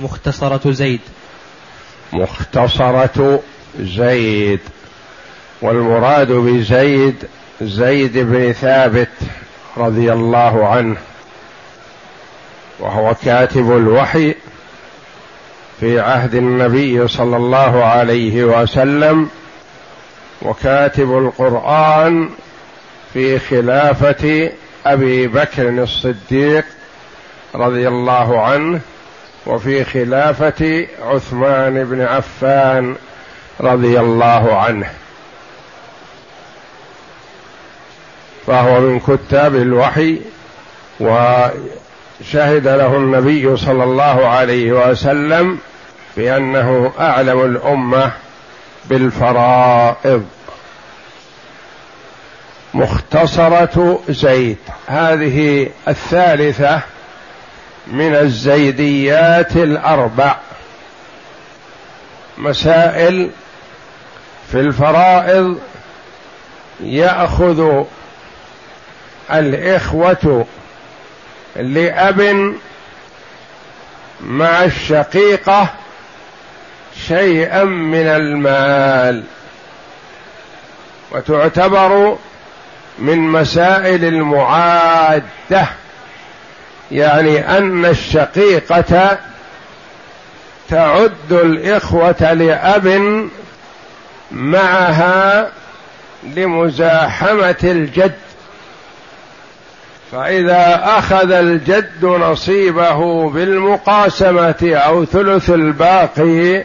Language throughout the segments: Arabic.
مختصرة زيد. مختصرة زيد. والمراد بزيد زيد بن ثابت رضي الله عنه. وهو كاتب الوحي في عهد النبي صلى الله عليه وسلم وكاتب القرآن في خلافة أبي بكر الصديق رضي الله عنه وفي خلافة عثمان بن عفان رضي الله عنه. فهو من كتاب الوحي وشهد له النبي صلى الله عليه وسلم بأنه أعلم الأمة بالفرائض. مختصرة زيد. هذه الثالثة من الزيديات الأربع مسائل في الفرائض يأخذ الإخوة لأب مع الشقيقة شيئا من المال وتعتبر من مسائل المعادة. يعني أن الشقيقة تعد الإخوة لأب معها لمزاحمة الجد. فإذا أخذ الجد نصيبه بالمقاسمة أو ثلث الباقي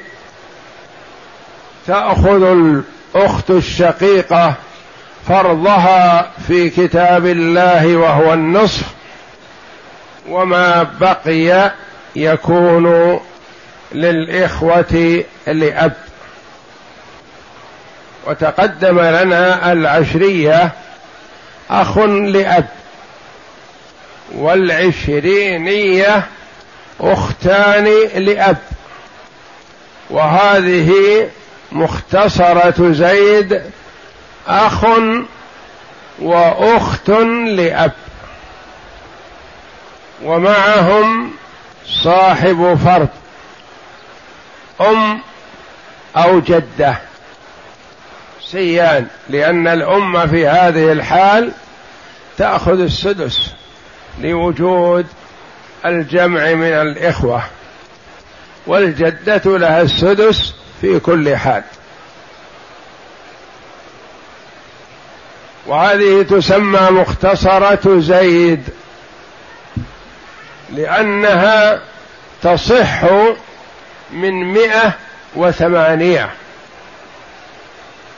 تأخذ الأخت الشقيقة فرضها في كتاب الله وهو النصف. وما بقي يكون للإخوة لأب. وتقدم لنا العشرية أخ لأب. والعشرينية أختان لأب. وهذه مختصرة زيد أخ وأخت لأب. ومعهم صاحب فرد أم أو جدة. سيان لأن الأم في هذه الحال تأخذ السدس لوجود الجمع من الإخوة والجدة لها السدس في كل حال. وهذه تسمى مختصرة زيد. لأنها تصح من مئة وثمانية.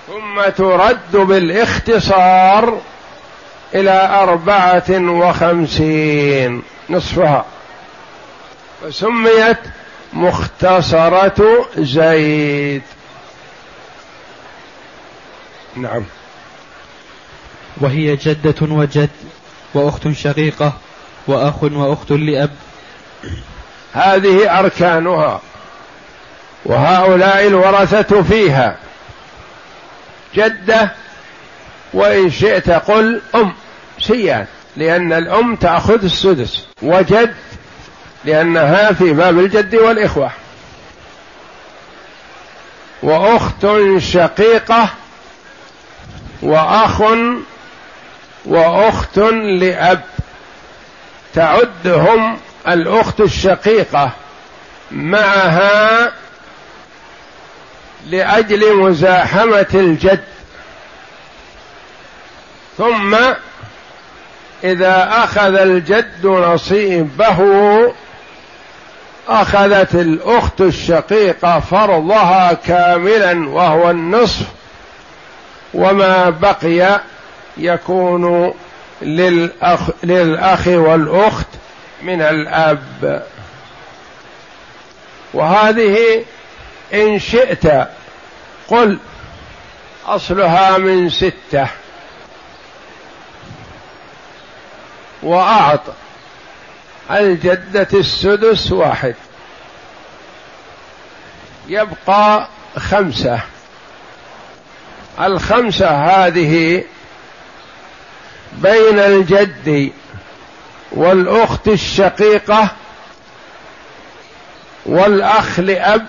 ثم ترد بالاختصار إلى أربعة وخمسين نصفها. فسميت مختصرة زيد. نعم. وهي جدة وجد وأخت شقيقة. وأخ وأخت لأب. هذه أركانها وهؤلاء الورثة فيها. جدة وإن شئت قل أم سيان لأن الأم تأخذ السدس وجد لأنها في باب الجد والإخوة. وأخت شقيقة وأخ وأخت لأب. تعدهم الأخت الشقيقة معها لأجل مزاحمة الجد. ثم إذا أخذ الجد نصيبه أخذت الأخت الشقيقة فرضها كاملا وهو النصف وما بقي يكون للأخ, للأخ والأخت من الأب. وهذه إن شئت قل أصلها من ستة. وأعط الجدة السدس واحد. يبقى خمسة. الخمسة هذه بين الجد والأخت الشقيقة والأخ لأب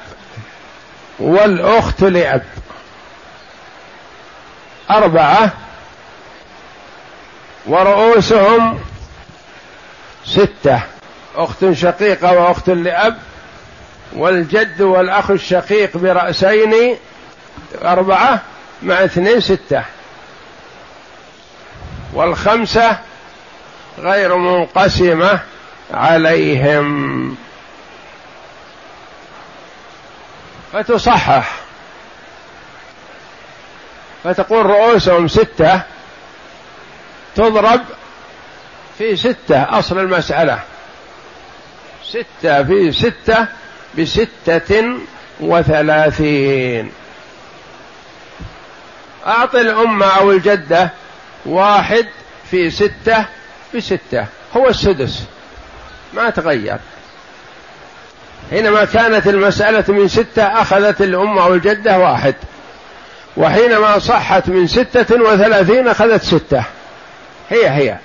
والأخت لأب. أربعة. ورؤوسهم ستة. أخت شقيقة وأخت لأب والجد والأخ الشقيق برأسين. أربعة مع اثنين ستة. والخمسة غير منقسمة عليهم. فتصحح. فتقول رؤوسهم ستة تضرب في ستة أصل المسألة. ستة في ستة بستة وثلاثين. أعط الأمة أو الجدة واحد في ستة بستة هو السدس. ما تغير. حينما كانت المسألة من ستة أخذت الأمة أو الجدة واحد. وحينما صحت من ستة وثلاثين أخذت ستة. هي هي.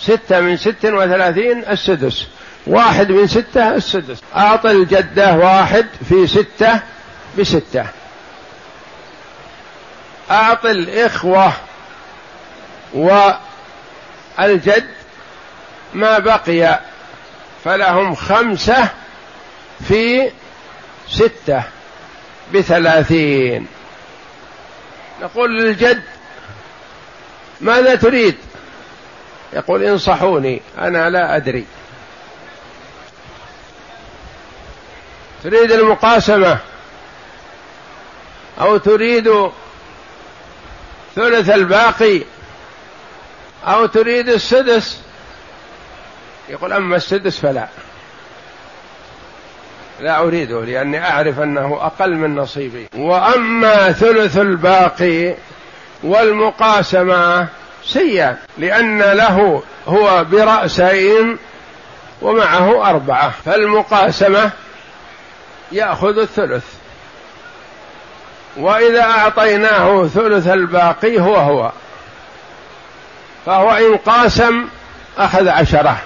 ستة من ست وثلاثين السدس. واحد من ستة السدس. أعطى الجدة واحد في ستة بستة. أعطي الإخوة والجد ما بقي فلهم خمسة في ستة بثلاثين. نقول للجد ماذا تريد؟ يقول انصحوني أنا لا أدري. تريد المقاسمة أو تريد ثلث الباقي؟ أو تريد السدس؟ يقول أما السدس فلا. لا أريده لأني أعرف أنه أقل من نصيبي. وأما ثلث الباقي والمقاسمة سيئا لأن له هو برأسين ومعه أربعة. فالمقاسمة يأخذ الثلث. وإذا أعطيناه ثلث الباقي هو هو. فهو إن قاسم أخذ عشرة.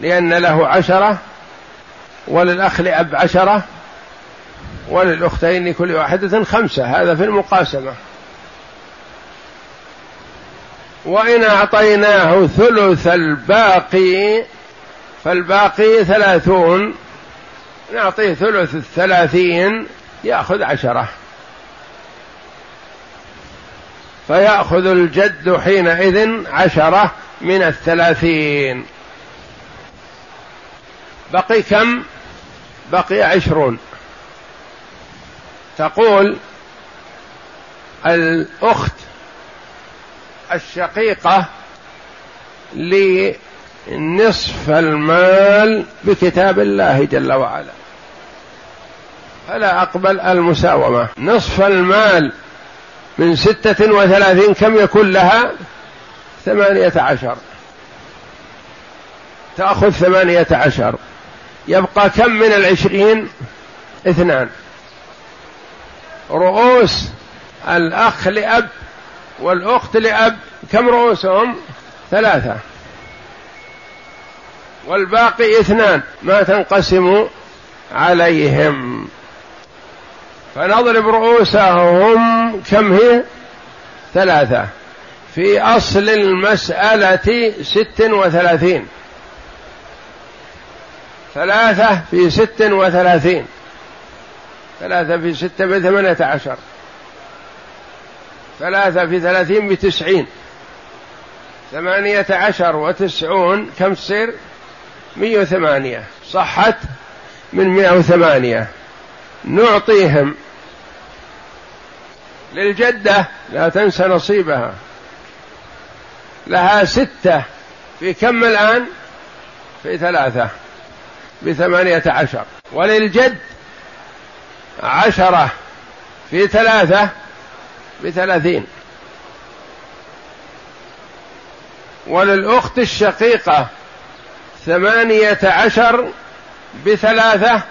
لأن له عشرة وللأخ لأب عشرة وللأختين لكل واحدة خمسة. هذا في المقاسمة. وإن أعطيناه ثلث الباقي فالباقي ثلاثون نعطيه ثلث الثلاثين يأخذ عشرة. فيأخذ الجد حينئذ عشرة من الثلاثين. بقي كم؟ بقي عشرون. تقول الأخت الشقيقة لنصف المال بكتاب الله جل وعلا. فلا أقبل المساومة. نصف المال من ستة وثلاثين كم يكون لها؟ ثمانية عشر. تأخذ ثمانية عشر. يبقى كم من العشرين؟ اثنان. رؤوس الأخ لأب والأخت لأب كم رؤوسهم؟ ثلاثة. والباقي اثنان. ما تنقسم عليهم. فنضرب رؤوسهم كم هي؟ ثلاثة. في أصل المسألة ست وثلاثين. ثلاثة في ست وثلاثين. ثلاثة في ستة بثمانية عشر. ثلاثة في ثلاثين بتسعين. ثمانية عشر وتسعون كم تصير؟ مية وثمانية. صحت من مئة وثمانية. نعطيهم للجدة لا تنسى نصيبها. لها ستة في كم الآن؟ في ثلاثة بثمانية عشر. وللجد عشرة في ثلاثة بثلاثين. وللأخت الشقيقة ثمانية عشر بثلاثة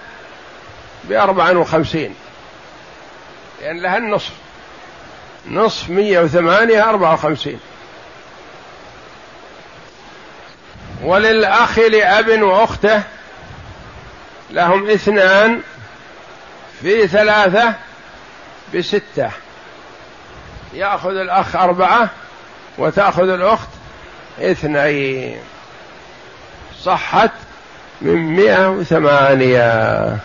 بأربعة وخمسين. لأن لها النصف. نصف مية وثمانية أربعة وخمسين. وللأخ لأب وأخته لهم اثنان في ثلاثة بستة. يأخذ الأخ أربعة وتأخذ الأخت اثنين. صحت من مئة وثمانية.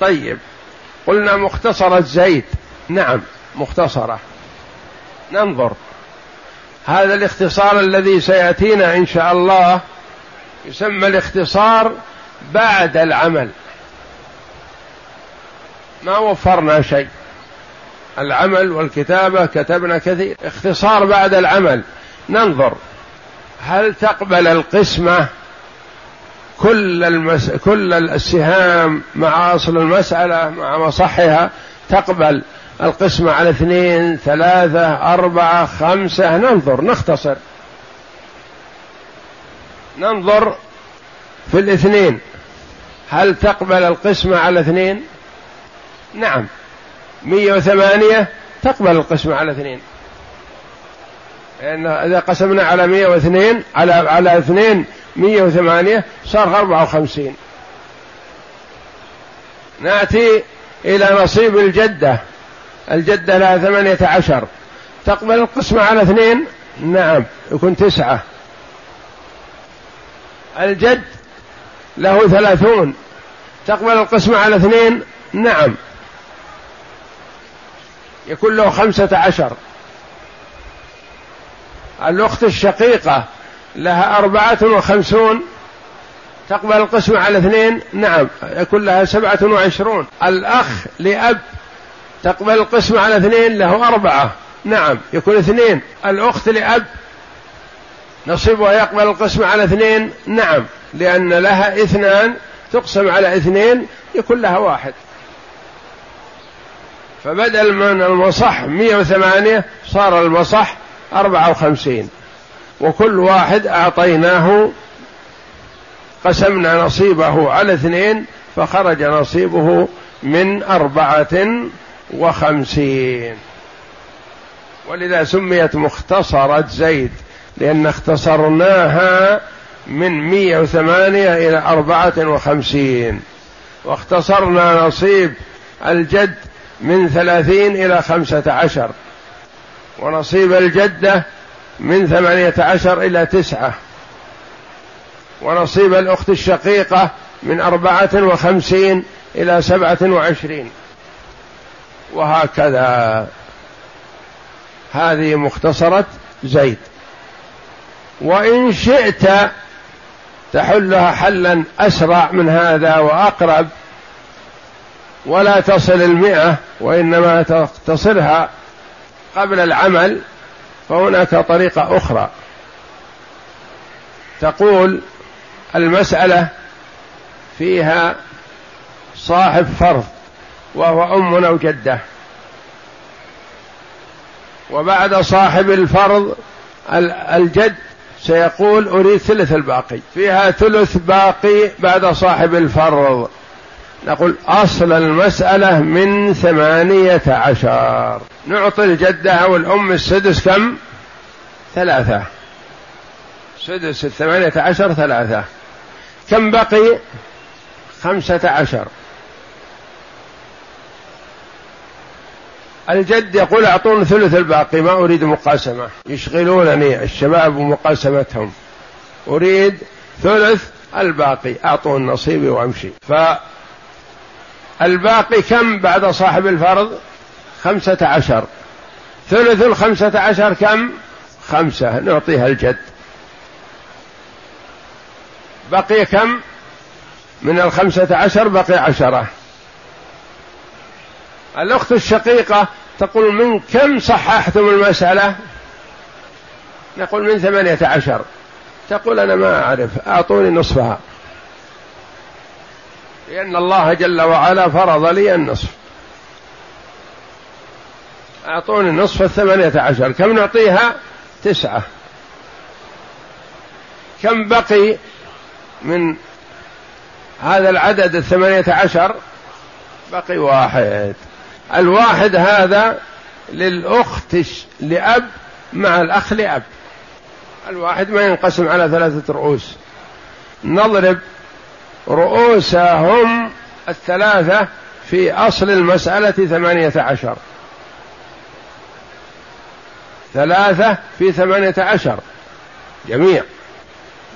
طيب. قلنا مختصرة زيد نعم مختصرة. ننظر. هذا الاختصار الذي سيأتينا إن شاء الله يسمى الاختصار بعد العمل. ما وفرنا شيء. العمل والكتابة كتبنا كثير. اختصار بعد العمل. ننظر. هل تقبل القسمة؟ كل المس... كل السهام مع أصل المسألة مع مصحها تقبل القسمة على اثنين ثلاثة أربعة خمسة ننظر نختصر. ننظر في الاثنين. هل تقبل القسمة على اثنين؟ نعم. مية وثمانية تقبل القسمة على اثنين. لأن إذا قسمنا على مية واثنين على على اثنين مية وثمانية صار أربعة وخمسين. نأتي إلى نصيب الجدة. الجدة لها ثمانية عشر. تقبل القسمة على اثنين؟ نعم يكون تسعة. الجد له ثلاثون. تقبل القسمة على اثنين؟ نعم. يكون له خمسة عشر. الأخت الشقيقة لها أربعة وخمسون. تقبل القسمة على اثنين؟ نعم يكون لها سبعة وعشرون. الأخ لأب تقبل القسمة على اثنين؟ له أربعة. نعم يكون اثنين. الأخت لأب نصيبها يقبل القسمة على اثنين؟ نعم لأن لها اثنان تقسم على اثنين يكون لها واحد. فبدل من المصح 108 صار المصح 54 وكل واحد أعطيناه قسمنا نصيبه على اثنين فخرج نصيبه من أربعة وخمسين. ولذا سميت مختصرة زيد لأن اختصرناها من مية وثمانية إلى أربعة وخمسين. واختصرنا نصيب الجد من ثلاثين إلى خمسة عشر. ونصيب الجدة من ثمانية عشر إلى تسعة. ونصيب الأخت الشقيقة من أربعة وخمسين إلى سبعة وعشرين. وهكذا. هذه مختصرة زيد. وإن شئت تحلها حلا أسرع من هذا وأقرب. ولا تصل المئة وإنما تصلها قبل العمل. فهناك طريقة أخرى. تقول المسألة فيها صاحب فرض وهو أم أو جدة. وبعد صاحب الفرض الجد سيقول أريد ثلث الباقي. فيها ثلث باقي بعد صاحب الفرض. نقول أصل المسألة من ثمانية عشر. نعطي الجدة أو الأم السدس كم؟ ثلاثة. سدس الثمانية عشر ثلاثة. كم بقي؟ خمسة عشر. الجد يقول أعطوني ثلث الباقي ما أريد مقاسمة. يشغلونني الشباب ومقاسمتهم. أريد ثلث الباقي أعطوني نصيبي وأمشي. فالباقي كم بعد صاحب الفرض؟ خمسة عشر. ثلث الخمسة عشر كم؟ خمسة. نعطيها الجد. بقي كم؟ من الخمسة عشر بقي عشرة. الأخت الشقيقة تقول من كم صححتم المسألة؟ نقول من ثمانية عشر. تقول أنا ما أعرف. أعطوني نصفها. لأن الله جل وعلا فرض لي النصف. أعطوني نصف الثمانية عشر. كم نعطيها؟ تسعة. كم بقي من هذا العدد الثمانية عشر؟ بقي واحد. الواحد هذا للأخت لأب مع الأخ لأب. الواحد ما ينقسم على ثلاثة رؤوس. نضرب رؤوسهم الثلاثة في أصل المسألة ثمانية عشر. ثلاثة في ثمانية عشر. جميع.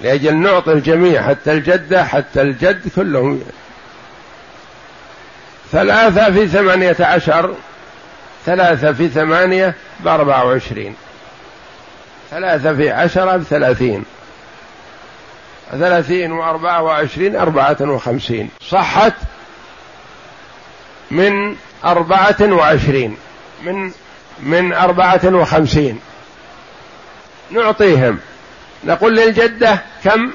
لأجل نعطي الجميع حتى الجدة حتى الجد كلهم. ثلاثة في ثمانية عشر. ثلاثة في ثمانية بأربعة وعشرين. ثلاثة في عشرة بثلاثين. ثلاثين وأربعة وعشرين أربعة وخمسين. صحت من أربعة وعشرين. من من أربعة وخمسين. نعطيهم. نقول للجدة كم؟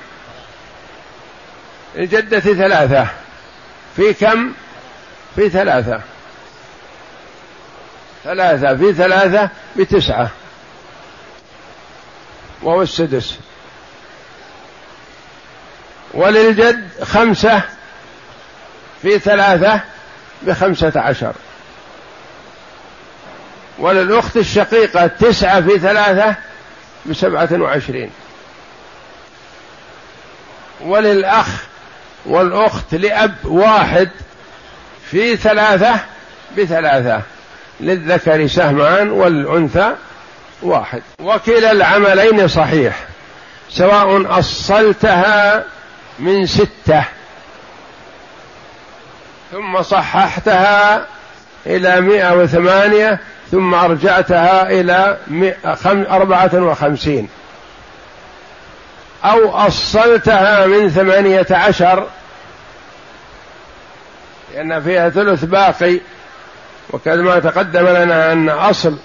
الجدة ثلاثة. في كم؟ في ثلاثة. ثلاثة في ثلاثة بتسعة. وهو السدس. وللجد خمسة في ثلاثة بخمسة عشر. وللأخت الشقيقة تسعة في ثلاثة بسبعة وعشرين. وللأخ والأخت لأب واحد في ثلاثة بثلاثة. للذكر سهمان والأنثى واحد. وكلا العملين صحيح سواء أصلتها من ستة. ثم صححتها إلى مئة وثمانية ثم أرجعتها إلى أربعة وخمسين. أو أصلتها من ثمانية عشر لأن فيها ثلث باقي. وكما تقدم لنا أن أصل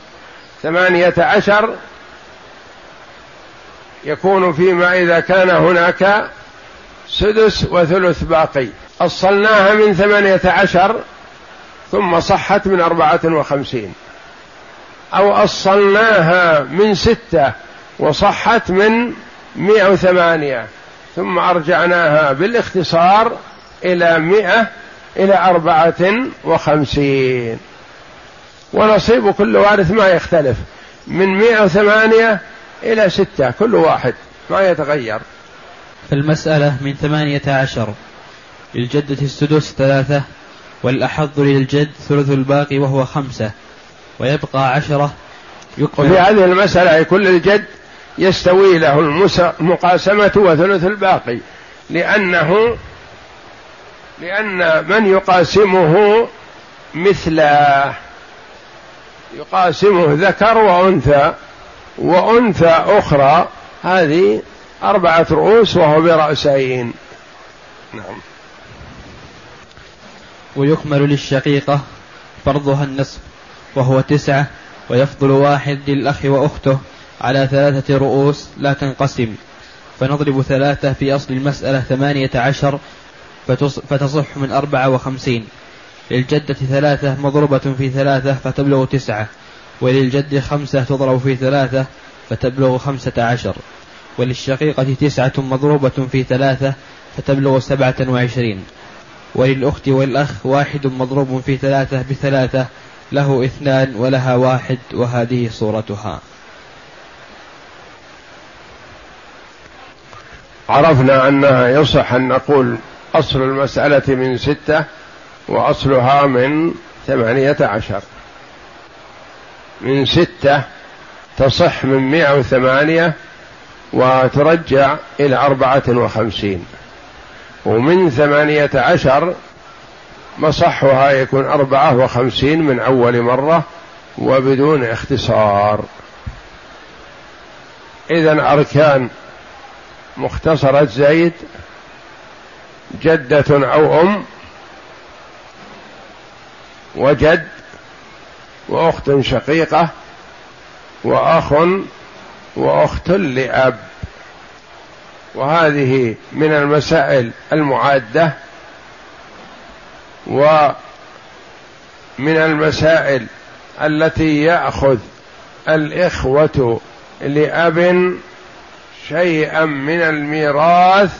ثمانية عشر يكون فيما إذا كان هناك سدس وثلث باقي. أصلناها من ثمانية عشر ثم صحت من أربعة وخمسين. أو أصلناها من ستة وصحت من مئة وثمانية. ثم أرجعناها بالاختصار إلى مئة إلى أربعة وخمسين. ونصيب كل وارث ما يختلف من مئة وثمانية إلى ستة كل واحد ما يتغير. فالمسألة من ثمانية عشر. للجدة السدس ثلاثة والأحظ للجد ثلث الباقي وهو خمسة. ويبقى عشرة وفي هذه المسألة يكون الجد يستوي له المقاسمة وثلث الباقي. لأنه لأن من يقاسمه مثله يقاسمه ذكر وأنثى وأنثى أخرى هذه أربعة رؤوس وهو برأسين. نعم. ويكمل للشقيقة فرضها النصف وهو تسعة ويفضل واحد للأخ وأخته على ثلاثة رؤوس لا تنقسم. فنضرب ثلاثة في أصل المسألة ثمانية عشر فتصح من أربعة وخمسين. للجدة ثلاثة مضروبة في ثلاثة فتبلغ تسعة وللجد خمسة تضرب في ثلاثة فتبلغ خمسة عشر. وللشقيقة تسعة مضروبة في ثلاثة فتبلغ سبعة وعشرين. وللأخت والأخ واحد مضروب في ثلاثة بثلاثة له اثنان ولها واحد وهذه صورتها. عرفنا أنها يصح أن نقول أصل المسألة من ستة وأصلها من ثمانية عشر. من ستة تصح من مئة وثمانية وترجع إلى أربعة وخمسين. ومن ثمانية عشر مصحها يكون أربعة وخمسين من أول مرة وبدون اختصار. إذا أركان مختصرة زيد جدة أو أم وجد وأخت شقيقة وأخ وأخت لأب. وهذه من المسائل المعادة. ومن المسائل التي يأخذ الإخوة لأب شيئا من الميراث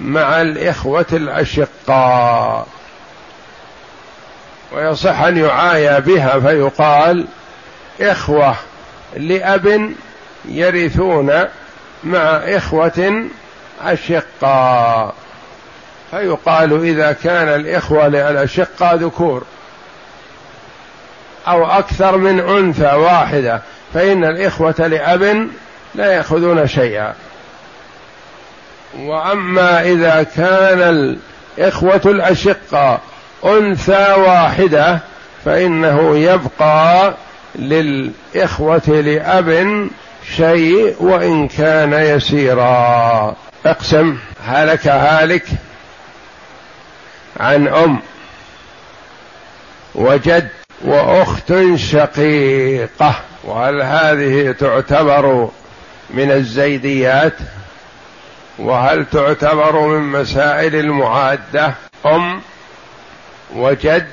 مع الإخوة الأشقاء. ويصح أن يعايى بها فيقال إخوة لأب يرثون مع إخوة اشقاء فيقال إذا كان الإخوة الاشقاء ذكور أو أكثر من أنثى واحدة فإن الإخوة لأب لا يأخذون شيئا. وأما إذا كان الإخوة الاشقاء أنثى واحدة فإنه يبقى للإخوة لأب شيء وإن كان يسيرا. أقسم هلك هالك عن أم وجد وأخت شقيقة. وهل هذه تعتبر من الزيديات؟ وهل تعتبر من مسائل المعادة؟ أم وجد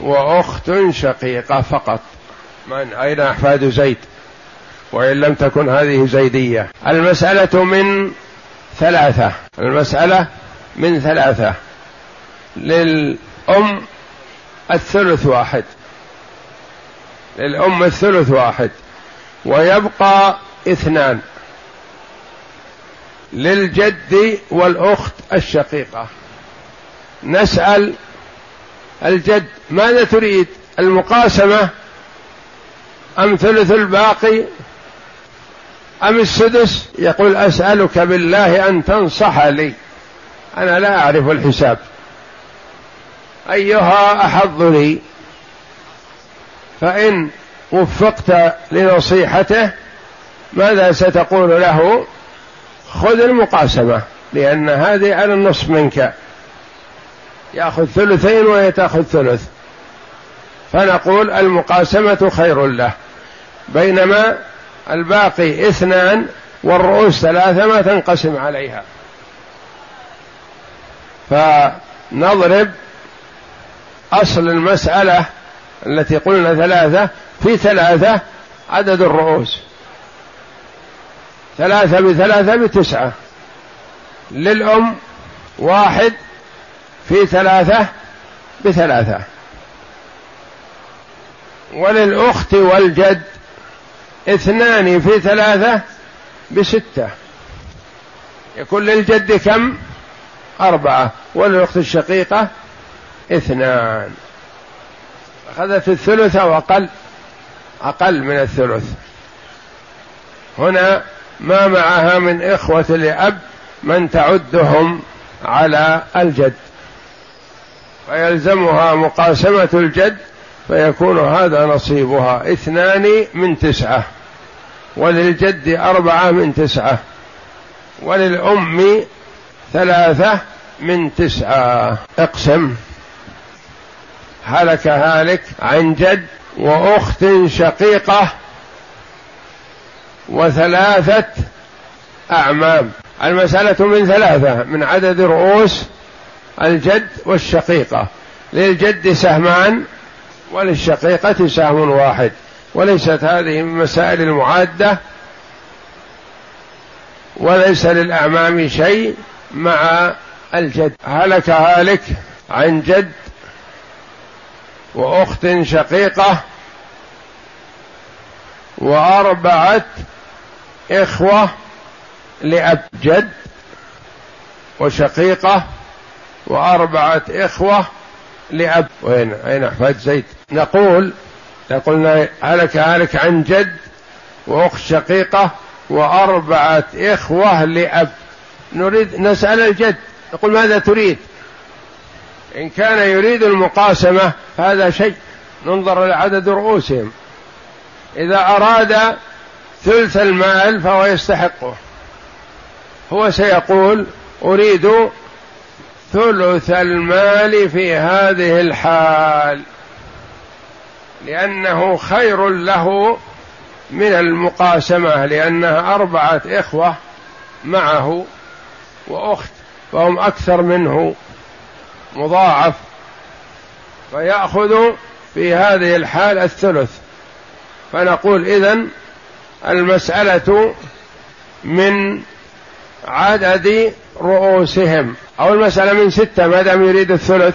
وأخت شقيقة فقط. من؟ أين أحفاد زيد؟ وإن لم تكن هذه زيدية. المسألة من ثلاثة. المسألة من ثلاثة. للأم الثلث واحد. للأم الثلث واحد. ويبقى اثنان. للجد والأخت الشقيقة. نسأل الجد ماذا تريد؟ المقاسمة أم ثلث الباقي؟ أم السدس؟ يقول أسألك بالله أن تنصح لي. أنا لا أعرف الحساب. أيها أحظ لي. فإن وفقت لنصيحته ماذا ستقول له؟ خذ المقاسمة لأن هذه على النصف منك. يأخذ ثلثين وهي تأخذ ثلث. فنقول المقاسمة خير له. بينما الباقي اثنان والرؤوس ثلاثة ما تنقسم عليها. فنضرب أصل المسألة التي قلنا ثلاثة في ثلاثة عدد الرؤوس. ثلاثة بثلاثة بتسعة. للأم واحد في ثلاثة بثلاثة. وللأخت والجد اثنان في ثلاثة بستة. يكون للجد كم؟ أربعة. وللأخت الشقيقة اثنان. أخذت الثلث أو أقل؟ أقل من الثلث. هنا ما معها من إخوة لأب من تعدهم على الجد. فيلزمها مقاسمة الجد فيكون هذا نصيبها اثنان من تسعة وللجد أربعة من تسعة وللأم ثلاثة من تسعة. اقسم. هلك هالك عن جد وأخت شقيقة وثلاثة أعمام. المسألة من ثلاثة من عدد رؤوس الجد والشقيقة. للجد سهمان وللشقيقة سهم واحد. وليست هذه من مسائل المعادة وليس للأعمام شيء مع الجد. هلك هالك عن جد وأخت شقيقة وأربعة إخوة لأب جد وشقيقة وأربعة إخوة لاب وين؟ أين احفاد زيد. نقول قلنا هلك هلك عن جد واخت شقيقة وأربعة إخوة لأب. نريد نسأل الجد. نقول ماذا تريد؟ إن كان يريد المقاسمة هذا شيء. ننظر لعدد رؤوسهم. إذا أراد ثلث المال فهو يستحقه. هو سيقول أريد ثلث المال في هذه الحال لأنه خير له من المقاسمة لأنها أربعة إخوة معه وأخت فهم أكثر منه مضاعف فيأخذ في هذه الحال الثلث. فنقول إذن المسألة من عدد رؤوسهم. أو المسألة من ستة ما دام يريد الثلث.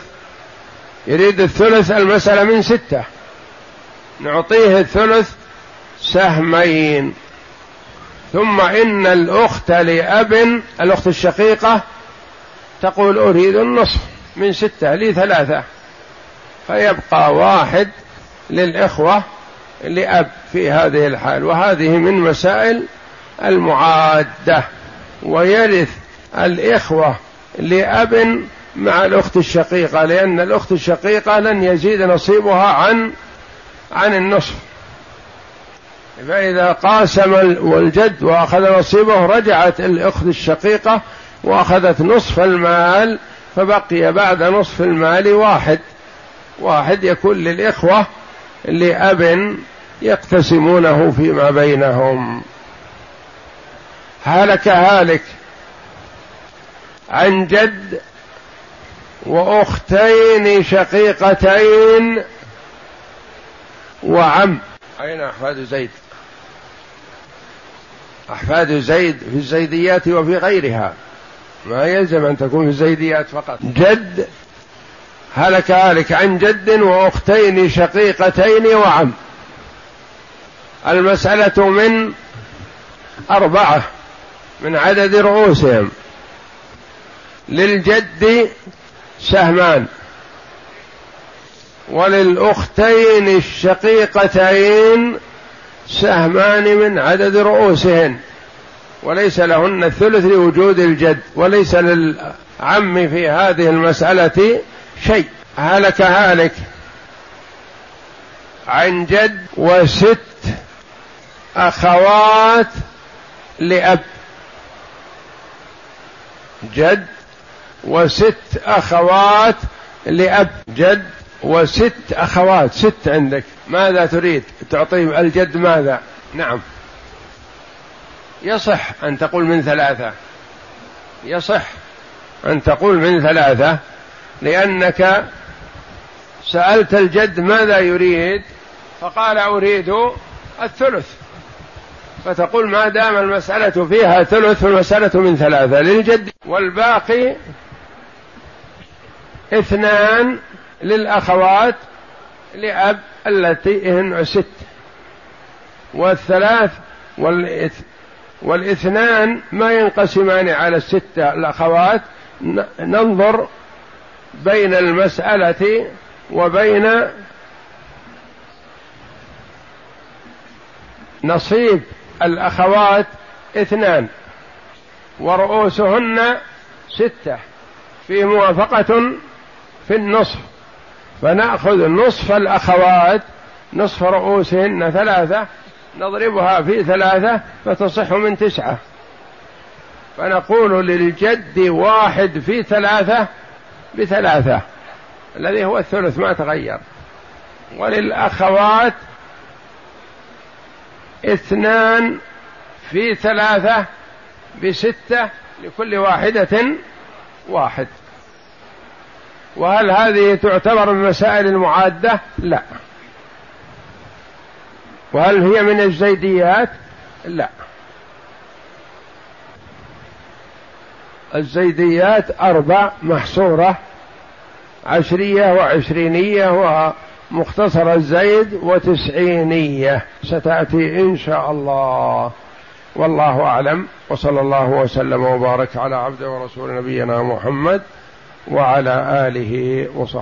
يريد الثلث المسألة من ستة. نعطيه الثلث سهمين. ثم إن الأخت لأب الأخت الشقيقة تقول أريد النصف من ستة لي ثلاثة. فيبقى واحد للإخوة لأب في هذه الحال. وهذه من مسائل المعادة. ويرث الإخوة لأب مع الأخت الشقيقة لأن الأخت الشقيقة لن يزيد نصيبها عن عن النصف. فإذا قاسم والجد وأخذ نصيبه رجعت الأخت الشقيقة وأخذت نصف المال فبقي بعد نصف المال واحد. واحد يكون للإخوة لأب يقتسمونه فيما بينهم. هلك هالك. عن جد وأختين شقيقتين وعم. أين أحفاد زيد؟ أحفاد زيد في الزيديات وفي غيرها. ما يلزم أن تكون في الزيديات فقط. جد هلك هالك عن جد وأختين شقيقتين وعم. المسألة من أربعة من عدد رؤوسهم. للجد سهمان وللأختين الشقيقتين سهمان من عدد رؤوسهن وليس لهن الثلث لوجود الجد وليس للعم في هذه المسألة شيء. هلك هالك عن جد وست أخوات لأب. جد وست أخوات لأب جد وست أخوات. ست عندك. ماذا تريد؟ تعطي الجد ماذا؟ نعم. يصح أن تقول من ثلاثة. يصح أن تقول من ثلاثة لأنك سألت الجد ماذا يريد فقال أريد الثلث. فتقول ما دام المسألة فيها ثلث فالمسألة من ثلاثة للجد. والباقي اثنان للأخوات لأب التي هن ست والثلاث والإثنان ما ينقسمان على الستة الأخوات. ننظر بين المسألة وبين نصيب الأخوات اثنان. ورؤوسهن ستة. في موافقة في النصف. فنأخذ نصف الأخوات نصف رؤوسهن ثلاثة نضربها في ثلاثة فتصح من تسعة. فنقول للجد واحد في ثلاثة بثلاثة الذي هو الثلث ما تغير. وللأخوات اثنان في ثلاثة بستة لكل واحدة واحد. وهل هذه تعتبر من مسائل المعادة؟ لا. وهل هي من الزيديات؟ لا. الزيديات أربع محصورة عشرية وعشرينية ومختصر الزيد وتسعينية. ستأتي إن شاء الله. والله أعلم. وصلى الله وسلم وبارك على عبده ورسول نبينا محمد. وعلى آله وصحبه